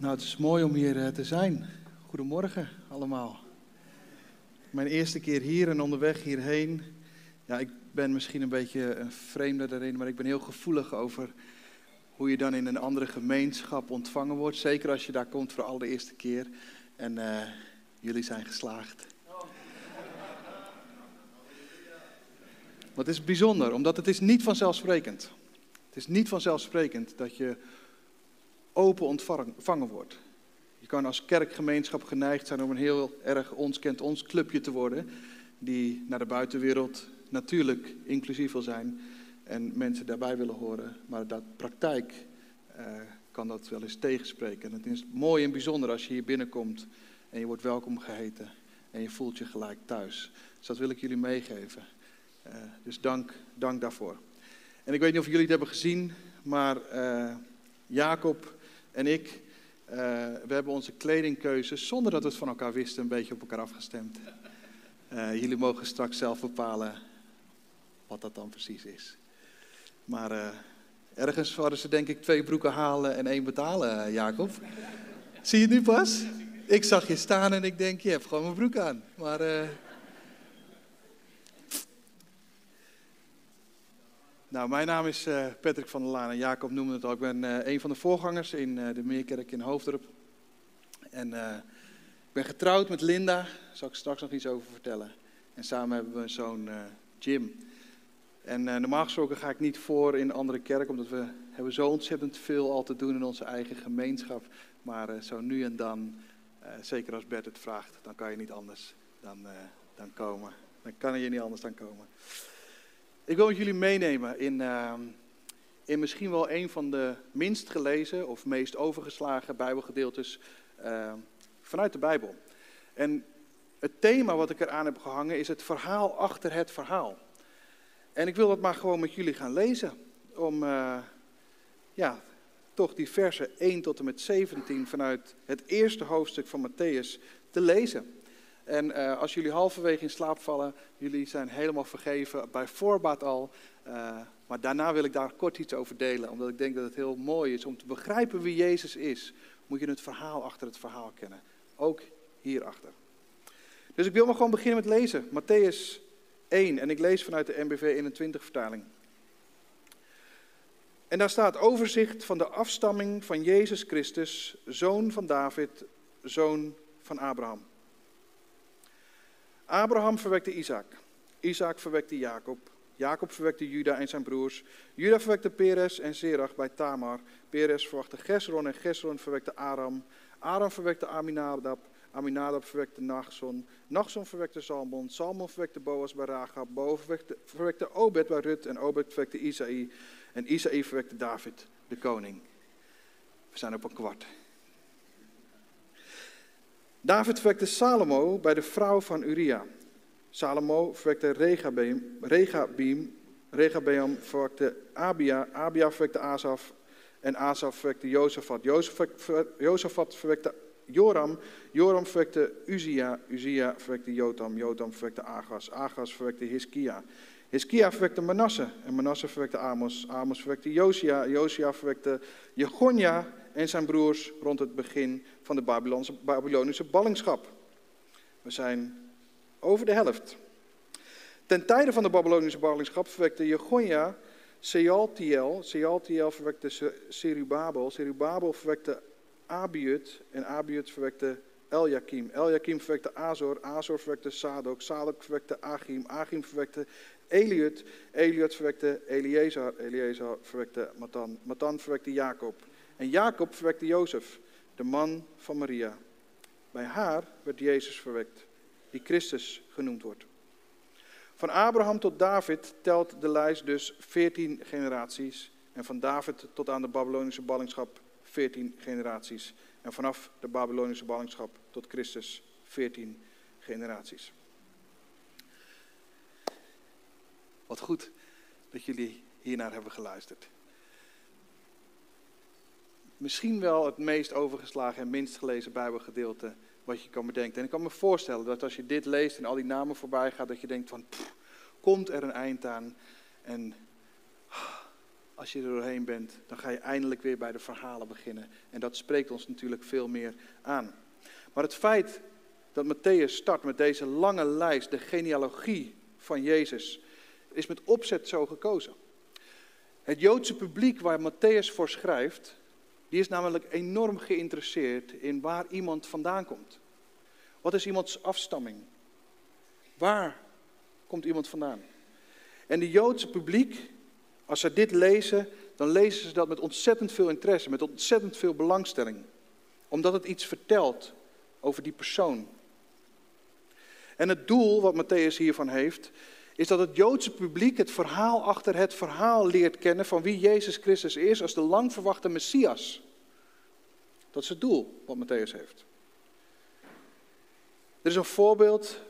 Nou, het is mooi om hier eh, te zijn. Goedemorgen allemaal. Mijn eerste keer hier en onderweg hierheen. Ja, ik ben misschien een beetje een vreemde daarin, maar ik ben heel gevoelig over hoe je dan in een andere gemeenschap ontvangen wordt. Zeker als je daar komt voor de allereerste keer. En uh, jullie zijn geslaagd. Wat is bijzonder, omdat het is niet vanzelfsprekend. Het is niet vanzelfsprekend dat je open ontvangen wordt. Je kan als kerkgemeenschap geneigd zijn om een heel erg ons kent ons clubje te worden, die naar de buitenwereld natuurlijk inclusief wil zijn en mensen daarbij willen horen. Maar dat praktijk uh, kan dat wel eens tegenspreken. En het is mooi en bijzonder als je hier binnenkomt en je wordt welkom geheten en je voelt je gelijk thuis. Dus dat wil ik jullie meegeven. Uh, dus dank, dank daarvoor. En ik weet niet of jullie het hebben gezien, maar uh, Jacob en ik, uh, we hebben onze kledingkeuzes, zonder dat we het van elkaar wisten, een beetje op elkaar afgestemd. Uh, jullie mogen straks zelf bepalen wat dat dan precies is. Maar uh, ergens hadden ze denk ik twee broeken halen en één betalen, Jacob. Zie je het nu pas? Ik zag je staan en ik denk, je hebt gewoon mijn broek aan. Maar Nou, mijn naam is uh, Patrick van der Laan en Jacob noemde het al. Ik ben uh, een van de voorgangers in uh, de Meerkerk in Hoofddorp. En ik ben getrouwd met Linda, daar zal ik straks nog iets over vertellen. En samen hebben we een zoon Jim. En normaal gesproken ga ik niet voor in andere kerken, omdat we hebben zo ontzettend veel al te doen in onze eigen gemeenschap. Maar zo nu en dan, zeker als Bert het vraagt, dan kan je niet anders dan, dan komen. Dan kan je niet anders dan komen. Ik wil jullie meenemen in, uh, in misschien wel een van de minst gelezen of meest overgeslagen Bijbelgedeeltes uh, vanuit de Bijbel. En het thema wat ik eraan heb gehangen is het verhaal achter het verhaal. En ik wil dat maar gewoon met jullie gaan lezen. Om uh, ja, toch die versen 1 tot en met 17 vanuit het eerste hoofdstuk van Matthäus te lezen. En uh, als jullie halverwege in slaap vallen, jullie zijn helemaal vergeven bij voorbaat al. Uh, maar daarna wil ik daar kort iets over delen, omdat ik denk dat het heel mooi is om te begrijpen wie Jezus is. Moet je het verhaal achter het verhaal kennen. Ook hierachter. Dus ik wil maar gewoon beginnen met lezen. Matthäus 1 en ik lees vanuit de NBV 21 vertaling. En daar staat overzicht van de afstamming van Jezus Christus, zoon van David, zoon van Abraham. Abraham verwekte Isaac. Isaac verwekte Jacob. Jacob verwekte Juda en zijn broers. Juda verwekte Peres en Zerach bij Tamar. Peres verwachtte Gesron en Gesron verwekte Aram. Aram verwekte Aminadab. Aminadab verwekte Nachson. Nachson verwekte Salmon. Salmon verwekte Boas bij Rachab. Boas verwekte, Obed bij Rut. En Obed verwekte Isaï. En Isaï verwekte David, de koning. We zijn op een kwart. David verwekte Salomo bij de vrouw van Uria. Salomo verwekte Regabeam, Regabeam, verwekte Abia, Abia verwekte Asaf en Asaf verwekte Jozefat. Jozefat verwekte Joram, Joram verwekte Uzia, Uzia verwekte Jotam, Jotam verwekte Agas, Agas verwekte Hiskia. Hiskia verwekte Manasse en Manasse verwekte Amos, Amos verwekte Josia, Josia verwekte Jegonja en zijn broers rond het begin van de Babylonische ballingschap. We zijn over de helft. Ten tijde van de Babylonische ballingschap verwekte Jegonja Sealtiel. Sealtiel verwekte Serubabel. Serubabel verwekte Abiut. En Abiut verwekte Eljakim. Eljakim verwekte Azor. Azor verwekte Sadok. Sadok verwekte Achim. Achim verwekte Eliud. Eliud verwekte Eliezer. Eliezer verwekte Matan. Matan verwekte Jacob. En Jacob verwekte Jozef, de man van Maria. Bij haar werd Jezus verwekt, die Christus genoemd wordt. Van Abraham tot David telt de lijst dus 14 generaties. En van David tot aan de Babylonische ballingschap 14 generaties. En vanaf de Babylonische ballingschap tot Christus 14 generaties. Wat goed dat jullie hiernaar hebben geluisterd misschien wel het meest overgeslagen en minst gelezen Bijbelgedeelte wat je kan bedenken. En ik kan me voorstellen dat als je dit leest en al die namen voorbij gaat, dat je denkt van, komt er een eind aan? En als je er doorheen bent, dan ga je eindelijk weer bij de verhalen beginnen. En dat spreekt ons natuurlijk veel meer aan. Maar het feit dat Matthäus start met deze lange lijst, de genealogie van Jezus, is met opzet zo gekozen. Het Joodse publiek waar Matthäus voor schrijft, die is namelijk enorm geïnteresseerd in waar iemand vandaan komt. Wat is iemands afstamming? Waar komt iemand vandaan? En de Joodse publiek, als ze dit lezen, dan lezen ze dat met ontzettend veel interesse, met ontzettend veel belangstelling. Omdat het iets vertelt over die persoon. En het doel wat Matthäus hiervan heeft, is dat het Joodse publiek het verhaal achter het verhaal leert kennen van wie Jezus Christus is als de lang verwachte Messias. Dat is het doel wat Matthäus heeft. Er is een voorbeeld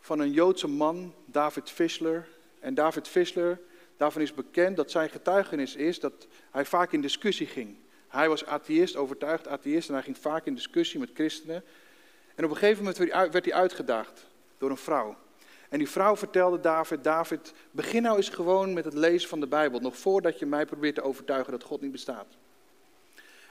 van een Joodse man, David Fischler. En David Fischler, daarvan is bekend dat zijn getuigenis is dat hij vaak in discussie ging. Hij was atheïst, overtuigd atheïst, en hij ging vaak in discussie met christenen. En op een gegeven moment werd hij uitgedaagd door een vrouw. En die vrouw vertelde David, David, begin nou eens gewoon met het lezen van de Bijbel, nog voordat je mij probeert te overtuigen dat God niet bestaat.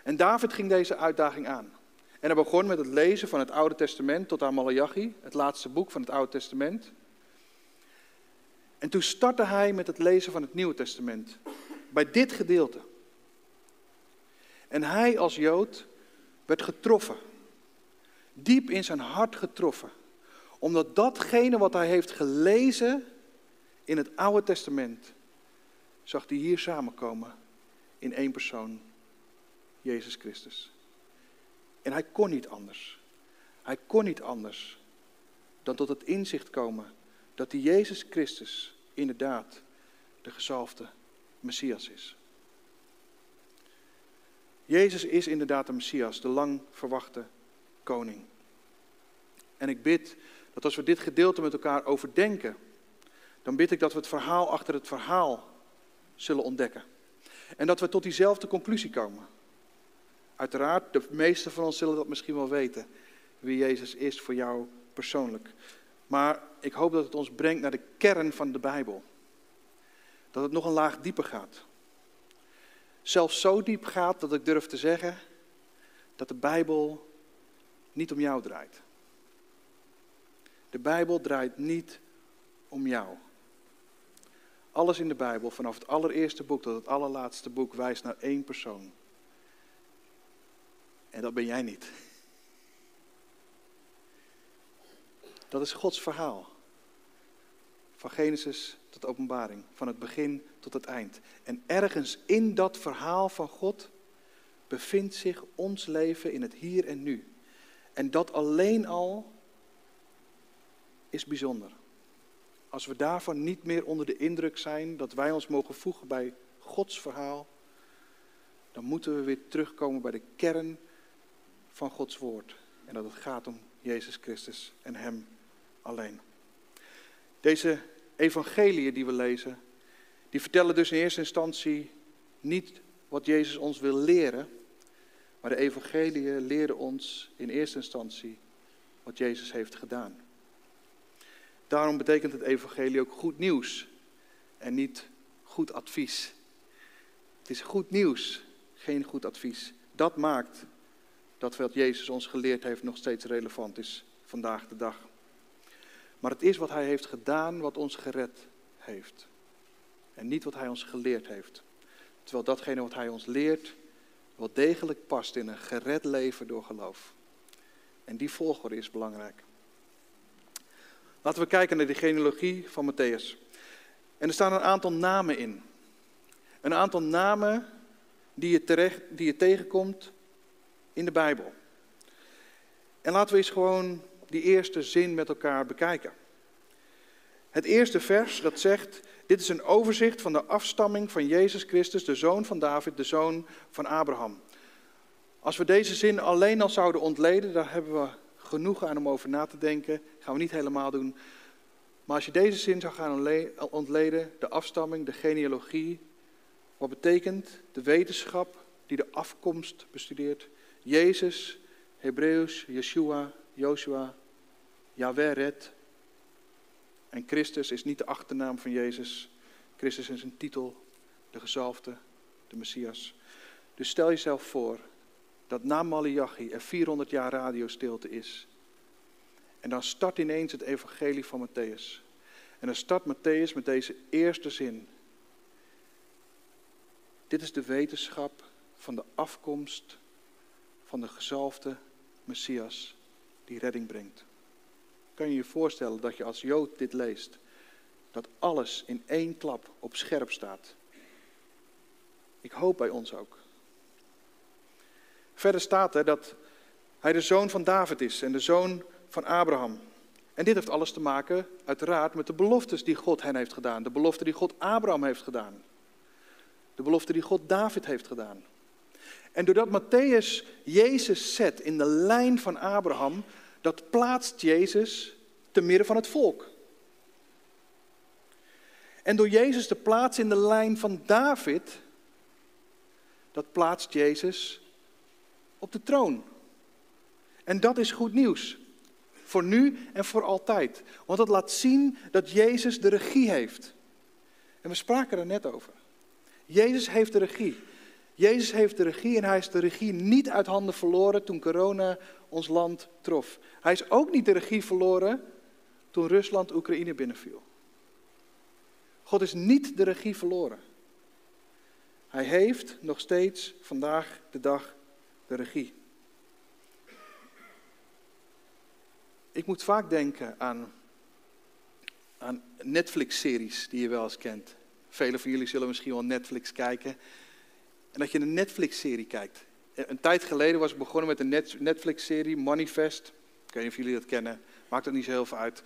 En David ging deze uitdaging aan. En hij begon met het lezen van het Oude Testament tot aan Malachi, het laatste boek van het Oude Testament. En toen startte hij met het lezen van het Nieuwe Testament, bij dit gedeelte. En hij als Jood werd getroffen, diep in zijn hart getroffen, omdat datgene wat hij heeft gelezen in het Oude Testament, zag hij hier samenkomen in één persoon, Jezus Christus. En hij kon niet anders. Hij kon niet anders dan tot het inzicht komen dat die Jezus Christus inderdaad de gezalfde Messias is. Jezus is inderdaad de Messias, de lang verwachte koning. En ik bid dat als we dit gedeelte met elkaar overdenken, dan bid ik dat we het verhaal achter het verhaal zullen ontdekken. En dat we tot diezelfde conclusie komen. Uiteraard, de meesten van ons zullen dat misschien wel weten, wie Jezus is voor jou persoonlijk. Maar ik hoop dat het ons brengt naar de kern van de Bijbel. Dat het nog een laag dieper gaat. Zelfs zo diep gaat dat ik durf te zeggen dat de Bijbel niet om jou draait. De Bijbel draait niet om jou. Alles in de Bijbel, vanaf het allereerste boek tot het allerlaatste boek, wijst naar één persoon. En dat ben jij niet. Dat is Gods verhaal. Van Genesis tot Openbaring, van het begin tot het eind. En ergens in dat verhaal van God bevindt zich ons leven in het hier en nu. En dat alleen al is bijzonder. Als we daarvan niet meer onder de indruk zijn dat wij ons mogen voegen bij Gods verhaal, dan moeten we weer terugkomen bij de kern van Gods woord. En dat het gaat om Jezus Christus en Hem alleen. Deze evangeliën die we lezen, die vertellen dus in eerste instantie niet wat Jezus ons wil leren, maar de evangeliën leren ons in eerste instantie wat Jezus heeft gedaan. Daarom betekent het evangelie ook goed nieuws en niet goed advies. Het is goed nieuws, geen goed advies. Dat maakt dat wat Jezus ons geleerd heeft nog steeds relevant is vandaag de dag. Maar het is wat Hij heeft gedaan wat ons gered heeft. En niet wat Hij ons geleerd heeft. Terwijl datgene wat Hij ons leert wel degelijk past in een gered leven door geloof. En die volgorde is belangrijk. Laten we kijken naar de genealogie van Matthäus. En er staan een aantal namen in. Een aantal namen die je, terecht, die je tegenkomt in de Bijbel. En laten we eens gewoon die eerste zin met elkaar bekijken. Het eerste vers dat zegt, dit is een overzicht van de afstamming van Jezus Christus, de zoon van David, de zoon van Abraham. Als we deze zin alleen al zouden ontleden, daar hebben we genoeg aan om over na te denken. Gaan we niet helemaal doen. Maar als je deze zin zou gaan ontleden, de afstamming, de genealogie, wat betekent de wetenschap die de afkomst bestudeert, Jezus, Hebreeuws, Yeshua, Joshua, Yahweh red. En Christus is niet de achternaam van Jezus. Christus is een titel de gezalfde, de Messias. Dus stel jezelf voor dat na Malachi er 400 jaar radiostilte is. En dan start ineens het evangelie van Matthäus. En dan start Matthäus met deze eerste zin. Dit is de wetenschap van de afkomst van de gezalfde Messias die redding brengt. Kan je je voorstellen dat je als Jood dit leest? Dat alles in één klap op scherp staat. Ik hoop bij ons ook. Verder staat er dat hij de zoon van David is en de zoon van Abraham. En dit heeft alles te maken, uiteraard, met de beloftes die God hen heeft gedaan. De belofte die God Abraham heeft gedaan. De belofte die God David heeft gedaan. En doordat Matthäus Jezus zet in de lijn van Abraham, dat plaatst Jezus te midden van het volk. En door Jezus te plaatsen in de lijn van David, dat plaatst Jezus op de troon. En dat is goed nieuws. Voor nu en voor altijd. Want dat laat zien dat Jezus de regie heeft. En we spraken er net over. Jezus heeft de regie. Jezus heeft de regie en hij is de regie niet uit handen verloren toen corona ons land trof. Hij is ook niet de regie verloren toen Rusland Oekraïne binnenviel. God is niet de regie verloren. Hij heeft nog steeds vandaag de dag regie. Ik moet vaak denken aan, aan Netflix-series die je wel eens kent. Velen van jullie zullen misschien wel Netflix kijken. En dat je een Netflix-serie kijkt. Een tijd geleden was ik begonnen met een Netflix-serie, Manifest. Ik weet niet of jullie dat kennen, maakt er niet zo heel veel uit.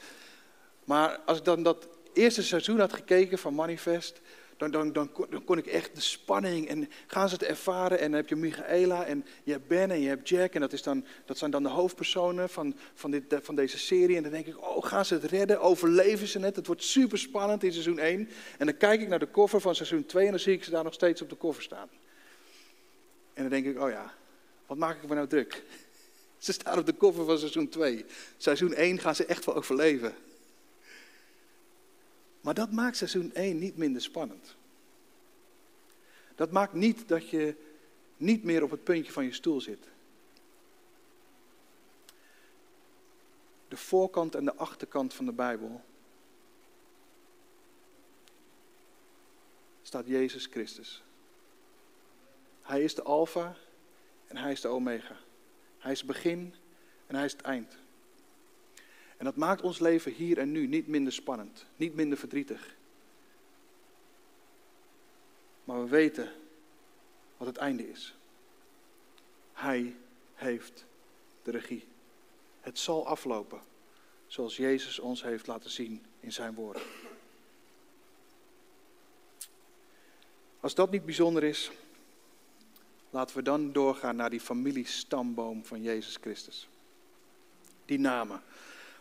Maar als ik dan dat eerste seizoen had gekeken van Manifest, dan, dan, dan, kon ik echt de spanning en gaan ze het ervaren. En dan heb je Michaela en je hebt Ben en je hebt Jack. En dat, is dan, dat zijn dan de hoofdpersonen van, van, dit, van deze serie. En dan denk ik, oh, gaan ze het redden? Overleven ze het? Het wordt super spannend in seizoen 1. En dan kijk ik naar de koffer van seizoen 2 en dan zie ik ze daar nog steeds op de koffer staan. En dan denk ik, oh ja, wat maak ik me nou druk? Ze staan op de koffer van seizoen 2. Seizoen 1 gaan ze echt wel overleven. Maar dat maakt seizoen 1 niet minder spannend. Dat maakt niet dat je niet meer op het puntje van je stoel zit. De voorkant en de achterkant van de Bijbel staat Jezus Christus. Hij is de Alpha en hij is de Omega. Hij is het begin en hij is het eind. En dat maakt ons leven hier en nu niet minder spannend, niet minder verdrietig. Maar we weten wat het einde is. Hij heeft de regie. Het zal aflopen zoals Jezus ons heeft laten zien in zijn woorden. Als dat niet bijzonder is, laten we dan doorgaan naar die familiestamboom van Jezus Christus. Die namen.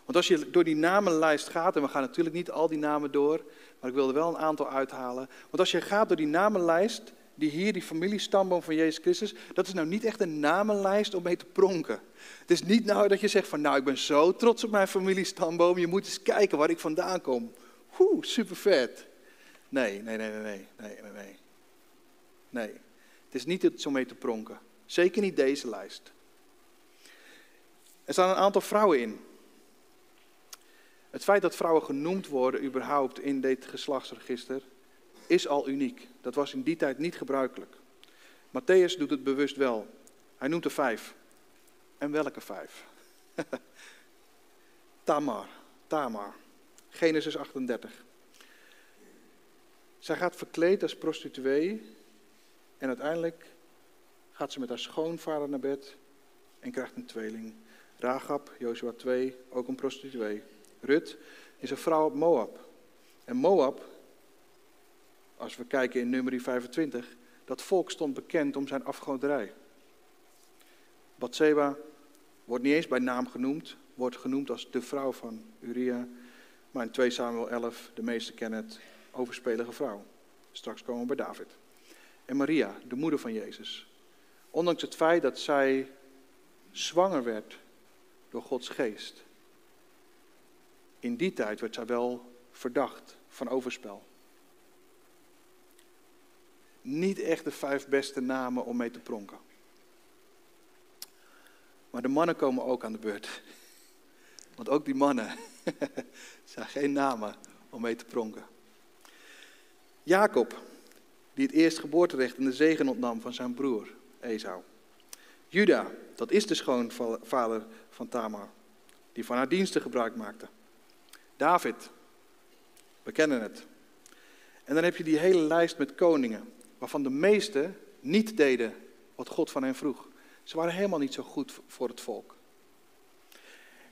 Want als je door die namenlijst gaat, en we gaan natuurlijk niet al die namen door, maar ik wil er wel een aantal uithalen. Want als je gaat door die namenlijst, die hier, die familiestamboom van Jezus Christus, dat is nou niet echt een namenlijst om mee te pronken. Het is niet nou dat je zegt van, nou ik ben zo trots op mijn familiestamboom, je moet eens kijken waar ik vandaan kom. Oeh, super vet. Nee, nee, nee, nee, nee, nee, nee. Nee, het is niet het om mee te pronken. Zeker niet deze lijst. Er staan een aantal vrouwen in. Het feit dat vrouwen genoemd worden überhaupt in dit geslachtsregister is al uniek. Dat was in die tijd niet gebruikelijk. Matthäus doet het bewust wel. Hij noemt er vijf. En welke vijf? Tamar, Tamar, Genesis 38. Zij gaat verkleed als prostituee en uiteindelijk gaat ze met haar schoonvader naar bed en krijgt een tweeling. Ragab, Jozua 2, ook een prostituee. Rut is een vrouw op Moab. En Moab, als we kijken in nummer 25, dat volk stond bekend om zijn afgoderij. Bathseba wordt niet eens bij naam genoemd, wordt genoemd als de vrouw van Uria. Maar in 2 Samuel 11, de meesten kennen het, overspelige vrouw. Straks komen we bij David. En Maria, de moeder van Jezus. Ondanks het feit dat zij zwanger werd door Gods geest, in die tijd werd zij wel verdacht van overspel. niet echt de vijf beste namen om mee te pronken. Maar de mannen komen ook aan de beurt. Want ook die mannen zijn geen namen om mee te pronken. Jacob, die het eerst geboorterecht en de zegen ontnam van zijn broer Esau. Juda, dat is de schoonvader van Tamar, die van haar diensten gebruik maakte. David, we kennen het. En dan heb je die hele lijst met koningen, waarvan de meeste niet deden wat God van hen vroeg. Ze waren helemaal niet zo goed voor het volk.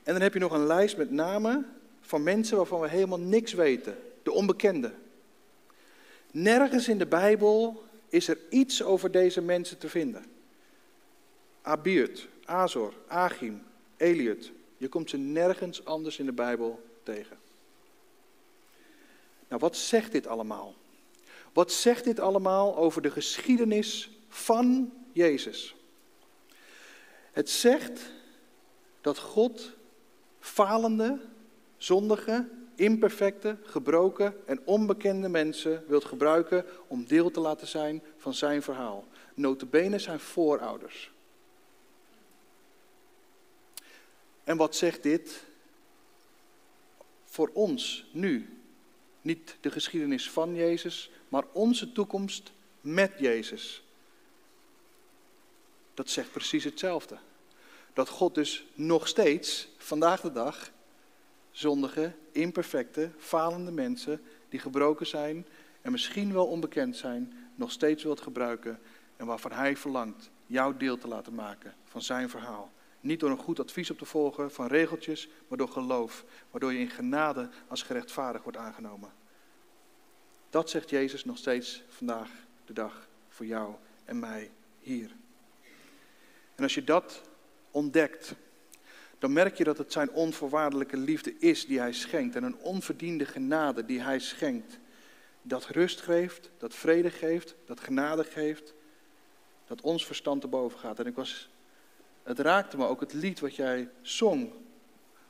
En dan heb je nog een lijst met namen van mensen waarvan we helemaal niks weten. De onbekenden. Nergens in de Bijbel is er iets over deze mensen te vinden. Abiut, Azor, Achim, Eliud. Je komt ze nergens anders in de Bijbel tegen. Nou, wat zegt dit allemaal? Wat zegt dit allemaal over de geschiedenis van Jezus? Het zegt dat God falende, zondige, imperfecte, gebroken en onbekende mensen wilt gebruiken om deel te laten zijn van zijn verhaal. Notabene zijn voorouders. En wat zegt dit voor ons nu? Niet de geschiedenis van Jezus, maar onze toekomst met Jezus. Dat zegt precies hetzelfde. Dat God dus nog steeds, vandaag de dag, zondige, imperfecte, falende mensen die gebroken zijn en misschien wel onbekend zijn, nog steeds wilt gebruiken en waarvan Hij verlangt jouw deel te laten maken van zijn verhaal. Niet door een goed advies op te volgen van regeltjes, maar door geloof, waardoor je in genade als gerechtvaardig wordt aangenomen. Dat zegt Jezus nog steeds vandaag de dag voor jou en mij hier. En als je dat ontdekt, dan merk je dat het zijn onvoorwaardelijke liefde is die hij schenkt en een onverdiende genade die hij schenkt. Dat rust geeft, dat vrede geeft, dat genade geeft, dat ons verstand te boven gaat. En ik was, het raakte me ook het lied wat jij zong,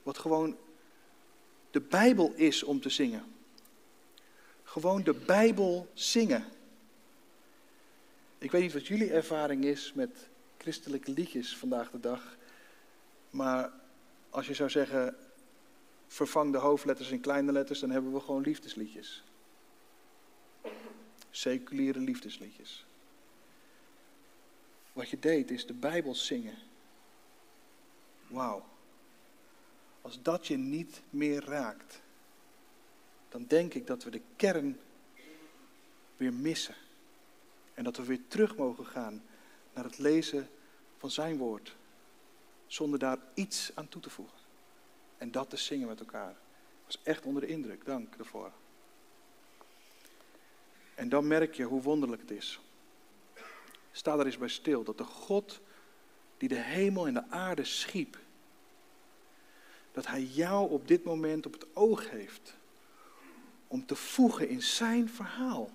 wat gewoon de Bijbel is om te zingen. Gewoon de Bijbel zingen. Ik weet niet wat jullie ervaring is met christelijke liedjes vandaag de dag. Maar als je zou zeggen, vervang de hoofdletters in kleine letters, dan hebben we gewoon liefdesliedjes. Seculiere liefdesliedjes. Wat je deed is de Bijbel zingen. Wauw. Als dat je niet meer raakt, dan denk ik dat we de kern weer missen. En dat we weer terug mogen gaan naar het lezen van zijn woord. Zonder daar iets aan toe te voegen. En dat te zingen met elkaar. Ik was echt onder de indruk, dank ervoor. En dan merk je hoe wonderlijk het is. Sta er eens bij stil dat de God die de hemel en de aarde schiep, dat Hij jou op dit moment op het oog heeft om te voegen in zijn verhaal.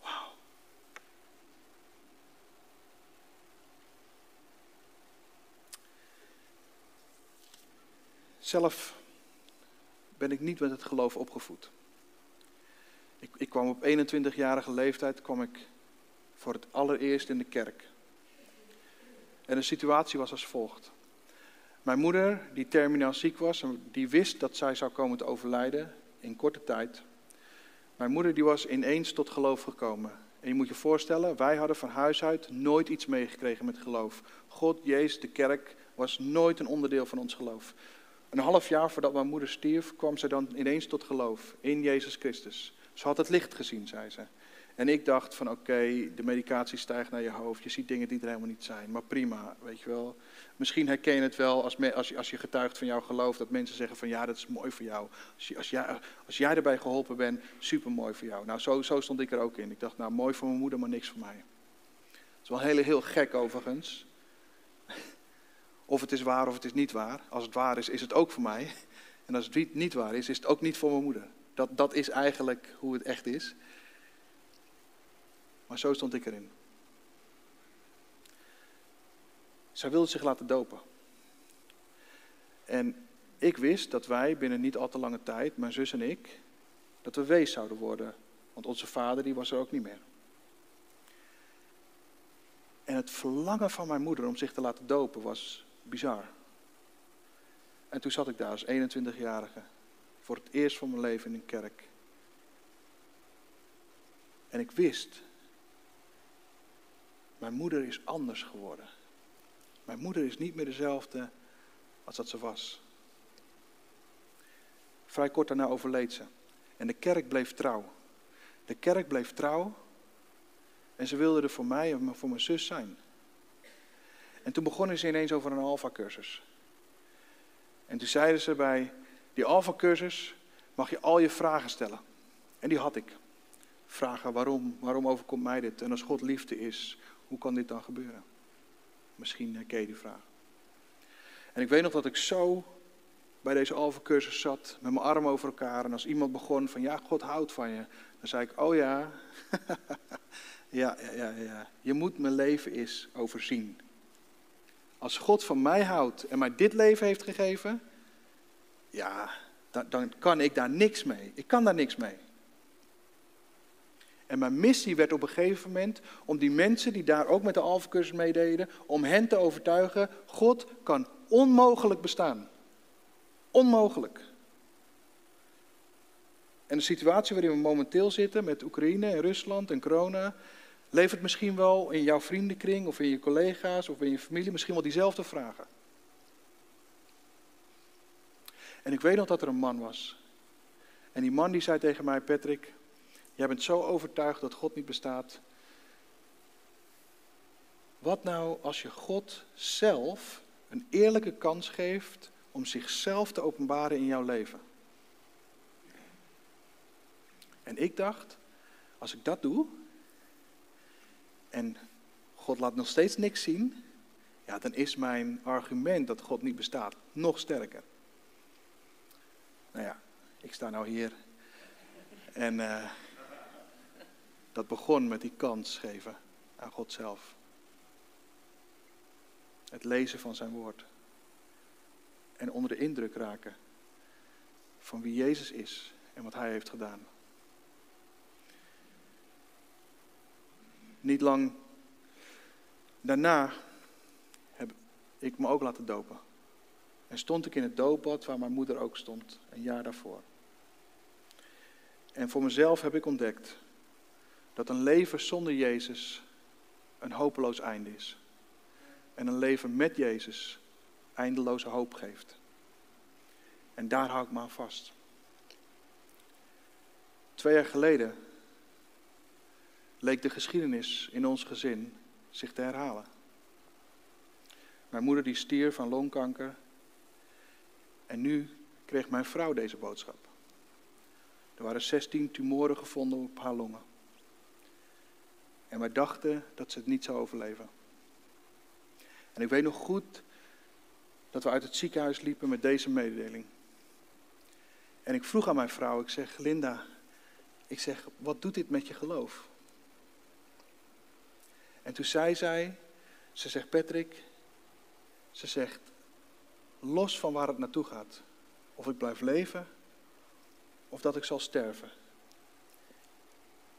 Wauw. Zelf ben ik niet met het geloof opgevoed. Ik, ik kwam op 21-jarige leeftijd kwam ik voor het allereerst in de kerk. En de situatie was als volgt. Mijn moeder, die terminaal ziek was, die wist dat zij zou komen te overlijden in korte tijd. Mijn moeder die was ineens tot geloof gekomen. En je moet je voorstellen, wij hadden van huis uit nooit iets meegekregen met geloof. God, Jezus, de kerk was nooit een onderdeel van ons geloof. Een half jaar voordat mijn moeder stierf, kwam ze dan ineens tot geloof in Jezus Christus. Ze had het licht gezien, zei ze. En ik dacht van oké, de medicatie stijgt naar je hoofd, je ziet dingen die er helemaal niet zijn, maar prima, weet je wel. Misschien herken je het wel als, als, als je getuigt van jouw geloof, dat mensen zeggen van ja, dat is mooi voor jou. Als, als, jij, als jij erbij geholpen bent, super mooi voor jou. Nou, zo, zo stond ik er ook in. Ik dacht, nou, mooi voor mijn moeder, maar niks voor mij. Het is wel heel, heel gek overigens. Of het is waar of het is niet waar. Als het waar is, is het ook voor mij. En als het niet waar is, is het ook niet voor mijn moeder. Dat, dat is eigenlijk hoe het echt is. Maar zo stond ik erin. Zij wilde zich laten dopen. En ik wist dat wij binnen niet al te lange tijd, mijn zus en ik, dat we wees zouden worden Want onze vader die was er ook niet meer. En het verlangen van mijn moeder om zich te laten dopen was bizar. En toen zat ik daar als 21-jarige, voor het eerst van mijn leven in een kerk. En ik wist, mijn moeder is anders geworden. Mijn moeder is niet meer dezelfde als dat ze was. Vrij kort daarna overleed ze. En de kerk bleef trouw. De kerk bleef trouw. En ze wilde er voor mij en voor mijn zus zijn. En toen begonnen ze ineens over een alfa-cursus. En toen zeiden ze bij die alfa-cursus mag je al je vragen stellen. En die had ik. Vragen waarom, waarom overkomt mij dit? En als God liefde is, hoe kan dit dan gebeuren? Misschien herken je die vraag. En ik weet nog dat ik zo bij deze alfa-cursus zat, met mijn armen over elkaar. En als iemand begon van, ja, God houdt van je. Dan zei ik, oh ja, ja, ja, ja, ja. Je moet mijn leven eens overzien. Als God van mij houdt en mij dit leven heeft gegeven, ja, dan, dan kan ik daar niks mee. Ik kan daar niks mee. En mijn missie werd op een gegeven moment om die mensen die daar ook met de Alpha-cursus meededen, om hen te overtuigen, God kan onmogelijk bestaan. Onmogelijk. En de situatie waarin we momenteel zitten met Oekraïne en Rusland en corona, levert misschien wel in jouw vriendenkring of in je collega's of in je familie misschien wel diezelfde vragen. En ik weet nog dat er een man was. En die man die zei tegen mij, Patrick, jij bent zo overtuigd dat God niet bestaat. Wat nou als je God zelf een eerlijke kans geeft om zichzelf te openbaren in jouw leven? En ik dacht, als ik dat doe, en God laat nog steeds niks zien, ja, dan is mijn argument dat God niet bestaat nog sterker. Nou ja, ik sta nou hier en uh, dat begon met die kans geven aan God zelf. Het lezen van zijn woord. En onder de indruk raken van wie Jezus is en wat hij heeft gedaan. Niet lang daarna heb ik me ook laten dopen. En stond ik in het doopbad waar mijn moeder ook stond, een jaar daarvoor. En voor mezelf heb ik ontdekt dat een leven zonder Jezus een hopeloos einde is. En een leven met Jezus eindeloze hoop geeft. En daar hou ik me aan vast. Twee jaar geleden leek de geschiedenis in ons gezin zich te herhalen. Mijn moeder die stierf van longkanker. En nu kreeg mijn vrouw deze boodschap. Er waren 16 tumoren gevonden op haar longen. En wij dachten dat ze het niet zou overleven. En ik weet nog goed dat we uit het ziekenhuis liepen met deze mededeling. En ik vroeg aan mijn vrouw, ik zeg, Linda, ik zeg, wat doet dit met je geloof? En toen zei zij, ze zegt Patrick, ze zegt, los van waar het naartoe gaat, of ik blijf leven of dat ik zal sterven.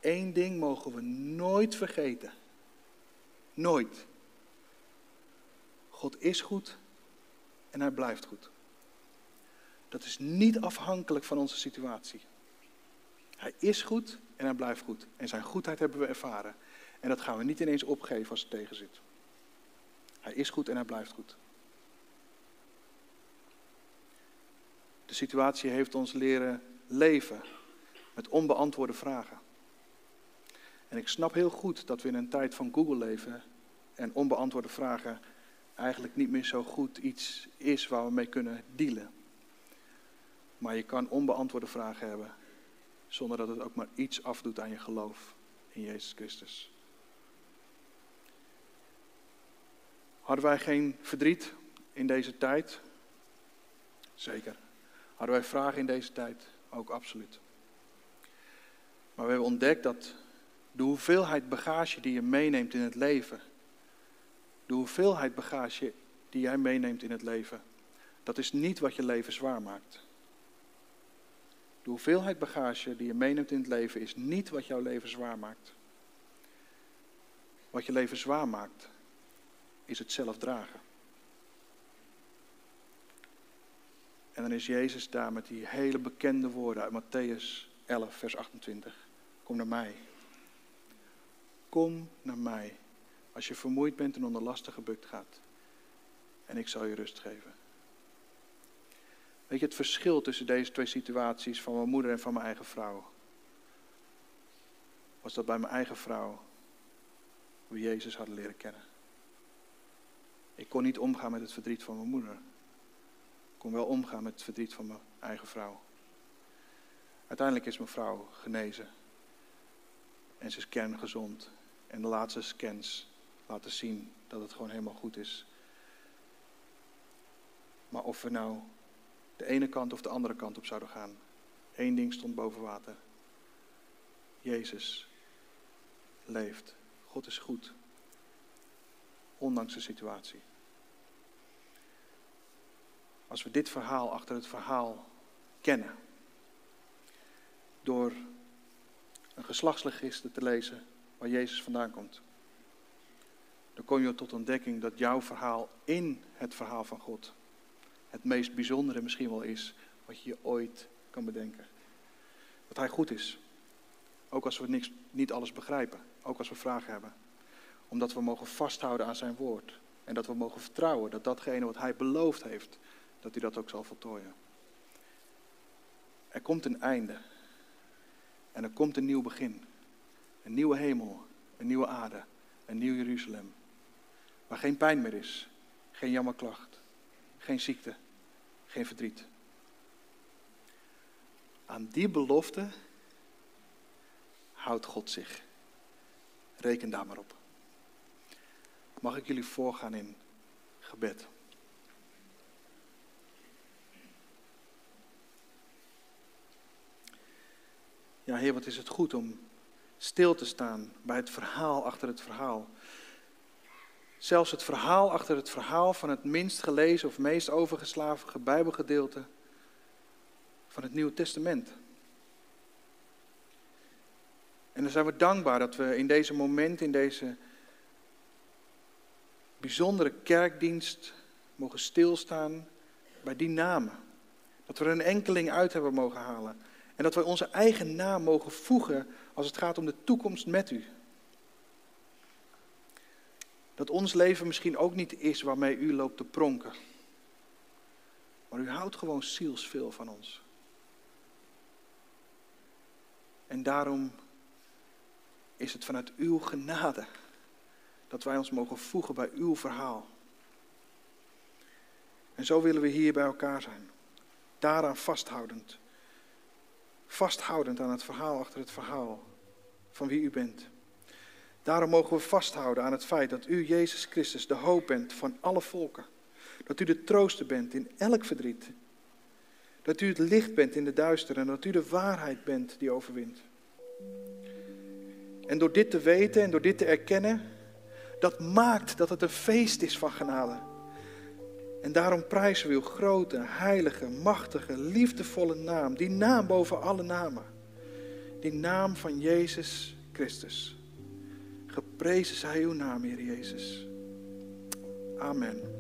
Eén ding mogen we nooit vergeten. Nooit. God is goed en hij blijft goed. Dat is niet afhankelijk van onze situatie. Hij is goed en hij blijft goed. En zijn goedheid hebben we ervaren. En dat gaan we niet ineens opgeven als het tegen zit. Hij is goed en hij blijft goed. De situatie heeft ons leren leven met onbeantwoorde vragen. En ik snap heel goed dat we in een tijd van Google leven en onbeantwoorde vragen eigenlijk niet meer zo goed iets is waar we mee kunnen dealen. Maar je kan onbeantwoorde vragen hebben zonder dat het ook maar iets afdoet aan je geloof in Jezus Christus. Hadden wij geen verdriet in deze tijd? Zeker. Hadden wij vragen in deze tijd? Ook absoluut. Maar we hebben ontdekt dat de hoeveelheid bagage die je meeneemt in het leven, de hoeveelheid bagage die jij meeneemt in het leven, dat is niet wat je leven zwaar maakt. De hoeveelheid bagage die je meeneemt in het leven is niet wat jouw leven zwaar maakt. Wat je leven zwaar maakt, is het zelf dragen. En dan is Jezus daar met die hele bekende woorden uit Matthäus 11, vers 28. Kom naar mij. Kom naar mij. Als je vermoeid bent en onder lasten gebukt gaat. En ik zal je rust geven. Weet je het verschil tussen deze twee situaties van mijn moeder en van mijn eigen vrouw? Was dat bij mijn eigen vrouw we Jezus hadden leren kennen. Ik kon niet omgaan met het verdriet van mijn moeder. Ik kon wel omgaan met het verdriet van mijn eigen vrouw. Uiteindelijk is mijn vrouw genezen. En ze is kerngezond. En de laatste scans laten zien dat het gewoon helemaal goed is. Maar of we nou de ene kant of de andere kant op zouden gaan. één ding stond boven water. Jezus leeft. God is goed. Ondanks de situatie. Als we dit verhaal achter het verhaal kennen. Door een geslachtsregister te lezen waar Jezus vandaan komt. Dan kom je tot ontdekking dat jouw verhaal in het verhaal van God het meest bijzondere misschien wel is wat je je ooit kan bedenken. Dat Hij goed is. Ook als we niks, niet alles begrijpen. Ook als we vragen hebben. Omdat we mogen vasthouden aan zijn woord. En dat we mogen vertrouwen dat datgene wat hij beloofd heeft, dat hij dat ook zal voltooien. Er komt een einde. En er komt een nieuw begin. Een nieuwe hemel, een nieuwe aarde, een nieuw Jeruzalem. Waar geen pijn meer is, geen jammerklacht, geen ziekte, geen verdriet. Aan die belofte houdt God zich. Reken daar maar op. Mag ik jullie voorgaan in gebed? Ja, Heer, wat is het goed om stil te staan bij het verhaal achter het verhaal. Zelfs het verhaal achter het verhaal van het minst gelezen of meest overgeslagen Bijbelgedeelte van het Nieuwe Testament. En dan zijn we dankbaar dat we in deze moment, in deze bijzondere kerkdienst, mogen stilstaan bij die namen. Dat we er een enkeling uit hebben mogen halen. En dat we onze eigen naam mogen voegen als het gaat om de toekomst met u. Dat ons leven misschien ook niet is waarmee u loopt te pronken. Maar u houdt gewoon zielsveel van ons. En daarom is het vanuit uw genade dat wij ons mogen voegen bij uw verhaal. En zo willen we hier bij elkaar zijn. Daaraan vasthoudend. Vasthoudend aan het verhaal achter het verhaal van wie u bent. Daarom mogen we vasthouden aan het feit dat u, Jezus Christus, de hoop bent van alle volken. Dat u de trooster bent in elk verdriet. Dat u het licht bent in de duister en dat u de waarheid bent die overwint. En door dit te weten en door dit te erkennen, dat maakt dat het een feest is van genade. En daarom prijzen we uw grote, heilige, machtige, liefdevolle naam. Die naam boven alle namen. Die naam van Jezus Christus. Geprezen zij uw naam, Heer Jezus. Amen.